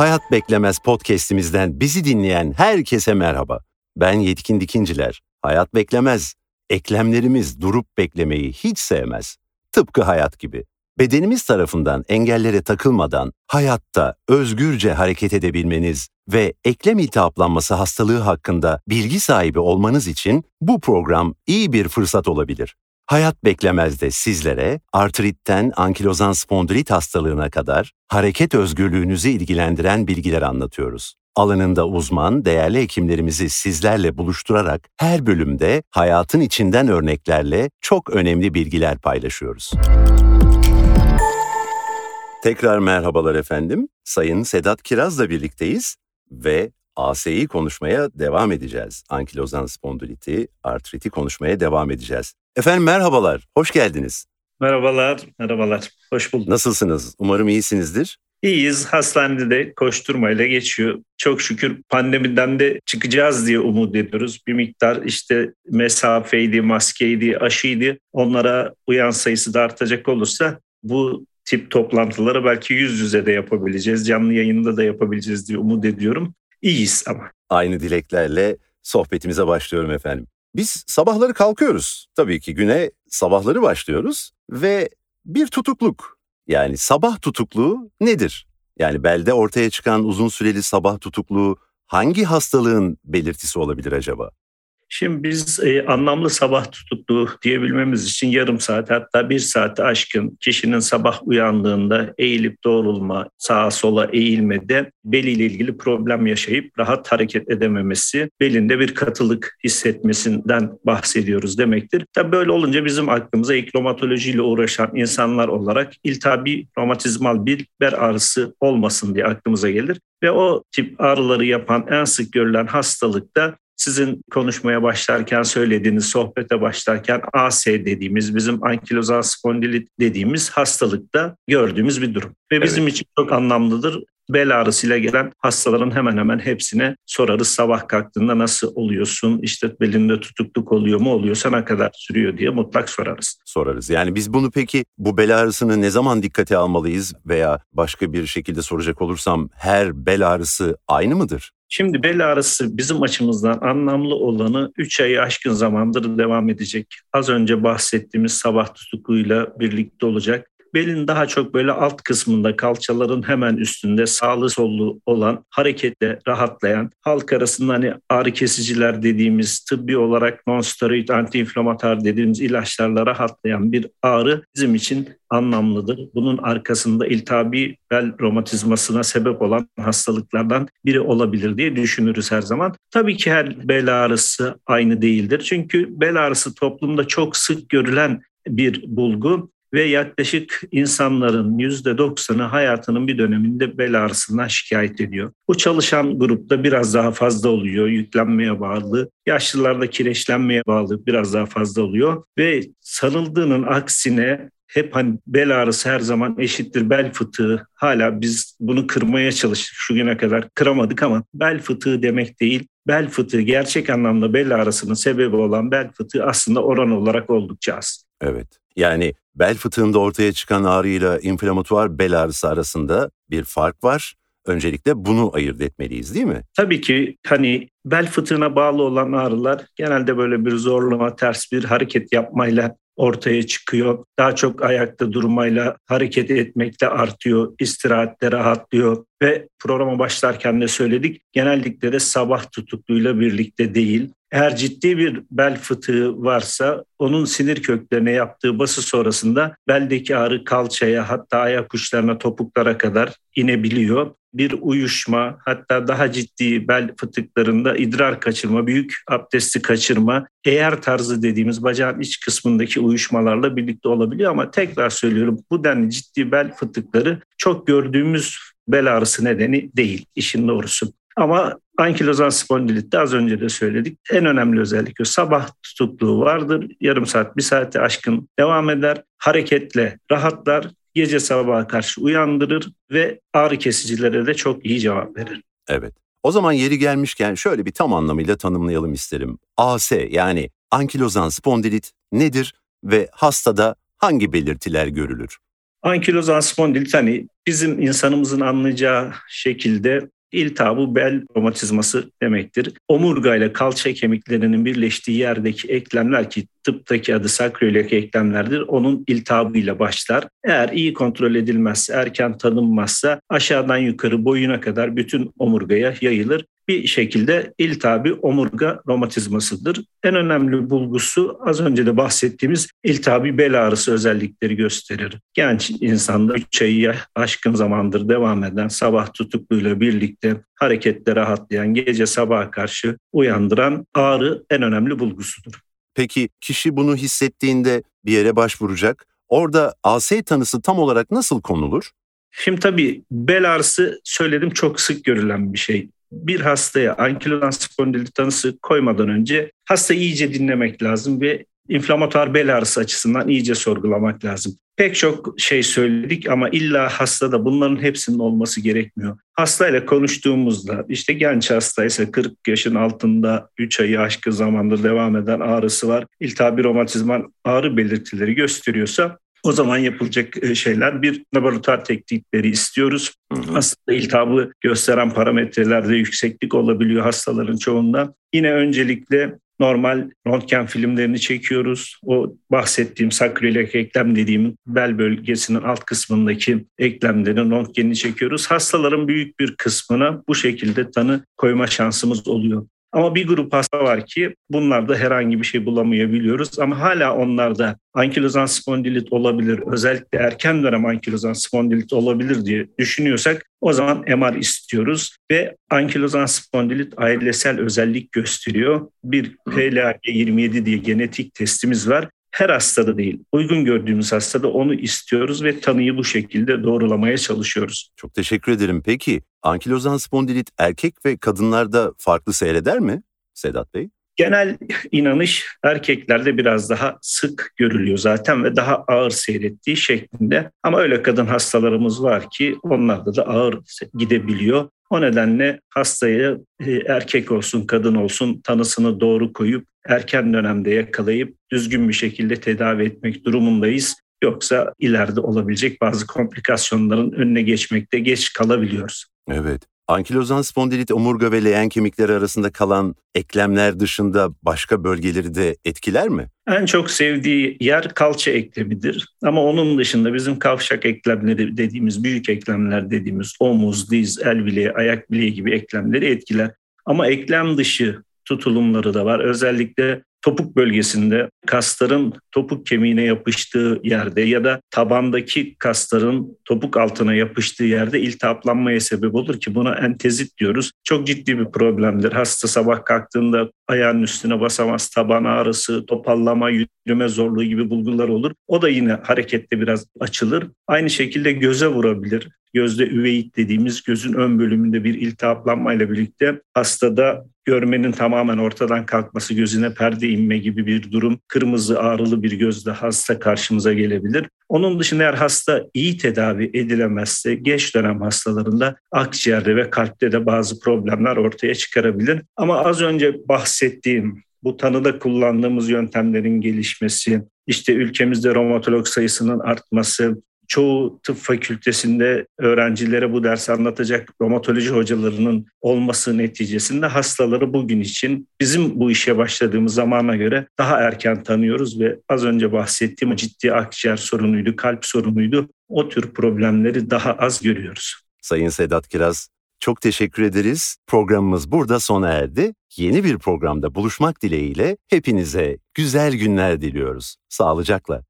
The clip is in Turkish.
Hayat Beklemez podcast'imizden bizi dinleyen herkese merhaba. Ben Yetkin Dikinciler. Hayat beklemez. Eklemlerimiz durup beklemeyi hiç sevmez. Tıpkı hayat gibi. Bedenimiz tarafından engellere takılmadan hayatta özgürce hareket edebilmeniz ve eklem iltihaplanması hastalığı hakkında bilgi sahibi olmanız için bu program iyi bir fırsat olabilir. Hayat beklemez de sizlere artritten ankilozan spondilit hastalığına kadar hareket özgürlüğünüzü ilgilendiren bilgiler anlatıyoruz. Alanında uzman, değerli hekimlerimizi sizlerle buluşturarak her bölümde hayatın içinden örneklerle çok önemli bilgiler paylaşıyoruz. Tekrar merhabalar efendim. Sayın Sedat Kiraz'la birlikteyiz ve AS'yi konuşmaya devam edeceğiz. Ankilozan spondiliti, artriti konuşmaya devam edeceğiz. Efendim merhabalar, hoş geldiniz. Merhabalar, merhabalar. Hoş bulduk. Nasılsınız? Umarım iyisinizdir. İyiyiz. Hastanede de koşturmayla geçiyor. Çok şükür pandemiden de çıkacağız diye umut ediyoruz. Bir miktar işte mesafeydi, maskeydi, aşıydı. Onlara uyan sayısı da artacak olursa bu tip toplantıları belki yüz yüze de yapabileceğiz. Canlı yayında da yapabileceğiz diye umut ediyorum. İyiyiz ama. Aynı dileklerle sohbetimize başlıyorum efendim. Biz sabahları kalkıyoruz. Tabii ki güne sabahları başlıyoruz ve bir tutukluk. Yani sabah tutukluğu nedir? Yani belde ortaya çıkan uzun süreli sabah tutukluğu hangi hastalığın belirtisi olabilir acaba? Şimdi biz e, anlamlı sabah tutukluğu diyebilmemiz için yarım saat hatta bir saati aşkın kişinin sabah uyandığında eğilip doğrulma, sağa sola eğilmede beliyle ilgili problem yaşayıp rahat hareket edememesi, belinde bir katılık hissetmesinden bahsediyoruz demektir. Tabii böyle olunca bizim aklımıza ilk romatolojiyle uğraşan insanlar olarak iltihabi romatizmal bir bel ağrısı olmasın diye aklımıza gelir. Ve o tip ağrıları yapan en sık görülen hastalık da sizin konuşmaya başlarken söylediğiniz, sohbete başlarken AS dediğimiz, bizim ankilozal spondilit dediğimiz hastalıkta gördüğümüz bir durum. Ve bizim evet. için çok anlamlıdır. Bel ağrısıyla gelen hastaların hemen hemen hepsine sorarız sabah kalktığında nasıl oluyorsun, işte belinde tutukluk oluyor mu oluyorsa ne kadar sürüyor diye mutlak sorarız. Sorarız. Yani biz bunu peki bu bel ağrısını ne zaman dikkate almalıyız veya başka bir şekilde soracak olursam her bel ağrısı aynı mıdır? Şimdi bel ağrısı bizim açımızdan anlamlı olanı 3 ayı aşkın zamandır devam edecek. Az önce bahsettiğimiz sabah tutukluyla birlikte olacak belin daha çok böyle alt kısmında kalçaların hemen üstünde sağlı sollu olan hareketle rahatlayan halk arasında hani ağrı kesiciler dediğimiz tıbbi olarak non-steroid antiinflamatuar dediğimiz ilaçlarla rahatlayan bir ağrı bizim için anlamlıdır. Bunun arkasında iltihabi bel romatizmasına sebep olan hastalıklardan biri olabilir diye düşünürüz her zaman. Tabii ki her bel ağrısı aynı değildir. Çünkü bel ağrısı toplumda çok sık görülen bir bulgu ve yaklaşık insanların %90'ı hayatının bir döneminde bel ağrısından şikayet ediyor. Bu çalışan grupta biraz daha fazla oluyor, yüklenmeye bağlı. Yaşlılarda kireçlenmeye bağlı biraz daha fazla oluyor ve sanıldığının aksine hep hani bel ağrısı her zaman eşittir bel fıtığı. Hala biz bunu kırmaya çalıştık şu güne kadar kıramadık ama bel fıtığı demek değil. Bel fıtığı gerçek anlamda bel ağrısının sebebi olan bel fıtığı aslında oran olarak oldukça az. Evet. Yani bel fıtığında ortaya çıkan ağrıyla inflamatuar bel ağrısı arasında bir fark var. Öncelikle bunu ayırt etmeliyiz değil mi? Tabii ki hani bel fıtığına bağlı olan ağrılar genelde böyle bir zorlama, ters bir hareket yapmayla ortaya çıkıyor. Daha çok ayakta durmayla, hareket etmekle artıyor, istirahatte rahatlıyor ve programa başlarken de söyledik. Genellikle de sabah tutukluyla birlikte değil. Eğer ciddi bir bel fıtığı varsa onun sinir köklerine yaptığı bası sonrasında beldeki ağrı kalçaya hatta ayak uçlarına topuklara kadar inebiliyor. Bir uyuşma hatta daha ciddi bel fıtıklarında idrar kaçırma, büyük abdesti kaçırma, eğer tarzı dediğimiz bacağın iç kısmındaki uyuşmalarla birlikte olabiliyor ama tekrar söylüyorum bu denli ciddi bel fıtıkları çok gördüğümüz bel ağrısı nedeni değil işin doğrusu. Ama ankilozan spondilitte az önce de söyledik. En önemli özellik o. Sabah tutukluğu vardır. Yarım saat, bir saate aşkın devam eder. Hareketle rahatlar. Gece sabaha karşı uyandırır ve ağrı kesicilere de çok iyi cevap verir. Evet. O zaman yeri gelmişken şöyle bir tam anlamıyla tanımlayalım isterim. AS yani ankilozan spondilit nedir ve hastada hangi belirtiler görülür? Ankilozan spondilit hani bizim insanımızın anlayacağı şekilde İltihabı bel romatizması demektir. Omurga ile kalça kemiklerinin birleştiği yerdeki eklemler ki tıptaki adı sakroiliak eklemlerdir. Onun iltihabıyla başlar. Eğer iyi kontrol edilmezse, erken tanınmazsa aşağıdan yukarı boyuna kadar bütün omurgaya yayılır bir şekilde iltihabi omurga romatizmasıdır. En önemli bulgusu az önce de bahsettiğimiz iltihabi bel ağrısı özellikleri gösterir. Genç insanda 3 ayı aşkın zamandır devam eden sabah tutukluyla birlikte harekette rahatlayan, gece sabaha karşı uyandıran ağrı en önemli bulgusudur. Peki kişi bunu hissettiğinde bir yere başvuracak. Orada AS tanısı tam olarak nasıl konulur? Şimdi tabii bel ağrısı söyledim çok sık görülen bir şey bir hastaya ankilozan spondilit tanısı koymadan önce hasta iyice dinlemek lazım ve inflamatuar bel ağrısı açısından iyice sorgulamak lazım. Pek çok şey söyledik ama illa hastada bunların hepsinin olması gerekmiyor. Hastayla konuştuğumuzda işte genç hastaysa 40 yaşın altında 3 ayı aşkın zamanda devam eden ağrısı var. İltihabi romatizmal ağrı belirtileri gösteriyorsa o zaman yapılacak e, şeyler bir laboratuvar teknikleri istiyoruz. Hı hı. Aslında iltihabı gösteren parametrelerde yükseklik olabiliyor hastaların çoğunda. Yine öncelikle normal röntgen filmlerini çekiyoruz. O bahsettiğim sakroiliak eklem dediğim bel bölgesinin alt kısmındaki eklemlerin röntgenini çekiyoruz. Hastaların büyük bir kısmına bu şekilde tanı koyma şansımız oluyor. Ama bir grup hasta var ki bunlarda herhangi bir şey bulamayabiliyoruz. Ama hala onlarda ankilozan spondilit olabilir, özellikle erken dönem ankilozan spondilit olabilir diye düşünüyorsak o zaman MR istiyoruz. Ve ankilozan spondilit ailesel özellik gösteriyor. Bir PLA27 diye genetik testimiz var her hastada değil, uygun gördüğümüz hastada onu istiyoruz ve tanıyı bu şekilde doğrulamaya çalışıyoruz. Çok teşekkür ederim. Peki ankilozan spondilit erkek ve kadınlarda farklı seyreder mi Sedat Bey? Genel inanış erkeklerde biraz daha sık görülüyor zaten ve daha ağır seyrettiği şeklinde. Ama öyle kadın hastalarımız var ki onlarda da ağır gidebiliyor. O nedenle hastayı e, erkek olsun kadın olsun tanısını doğru koyup erken dönemde yakalayıp düzgün bir şekilde tedavi etmek durumundayız. Yoksa ileride olabilecek bazı komplikasyonların önüne geçmekte geç kalabiliyoruz. Evet. Ankilozan spondilit omurga ve leğen kemikleri arasında kalan eklemler dışında başka bölgeleri de etkiler mi? En çok sevdiği yer kalça eklemidir. Ama onun dışında bizim kavşak eklemleri dediğimiz, büyük eklemler dediğimiz omuz, diz, el bileği, ayak bileği gibi eklemleri etkiler. Ama eklem dışı tutulumları da var. Özellikle topuk bölgesinde kasların topuk kemiğine yapıştığı yerde ya da tabandaki kasların topuk altına yapıştığı yerde iltihaplanmaya sebep olur ki buna entezit diyoruz. Çok ciddi bir problemdir. Hasta sabah kalktığında ayağının üstüne basamaz, taban ağrısı, topallama, yürüme zorluğu gibi bulgular olur. O da yine harekette biraz açılır. Aynı şekilde göze vurabilir gözde üveit dediğimiz gözün ön bölümünde bir iltihaplanmayla birlikte hastada görmenin tamamen ortadan kalkması, gözüne perde inme gibi bir durum, kırmızı ağrılı bir gözle hasta karşımıza gelebilir. Onun dışında eğer hasta iyi tedavi edilemezse geç dönem hastalarında akciğerde ve kalpte de bazı problemler ortaya çıkarabilir. Ama az önce bahsettiğim bu tanıda kullandığımız yöntemlerin gelişmesi, işte ülkemizde romatolog sayısının artması, çoğu tıp fakültesinde öğrencilere bu dersi anlatacak romatoloji hocalarının olması neticesinde hastaları bugün için bizim bu işe başladığımız zamana göre daha erken tanıyoruz ve az önce bahsettiğim ciddi akciğer sorunuydu, kalp sorunuydu. O tür problemleri daha az görüyoruz. Sayın Sedat Kiraz, çok teşekkür ederiz. Programımız burada sona erdi. Yeni bir programda buluşmak dileğiyle hepinize güzel günler diliyoruz. Sağlıcakla.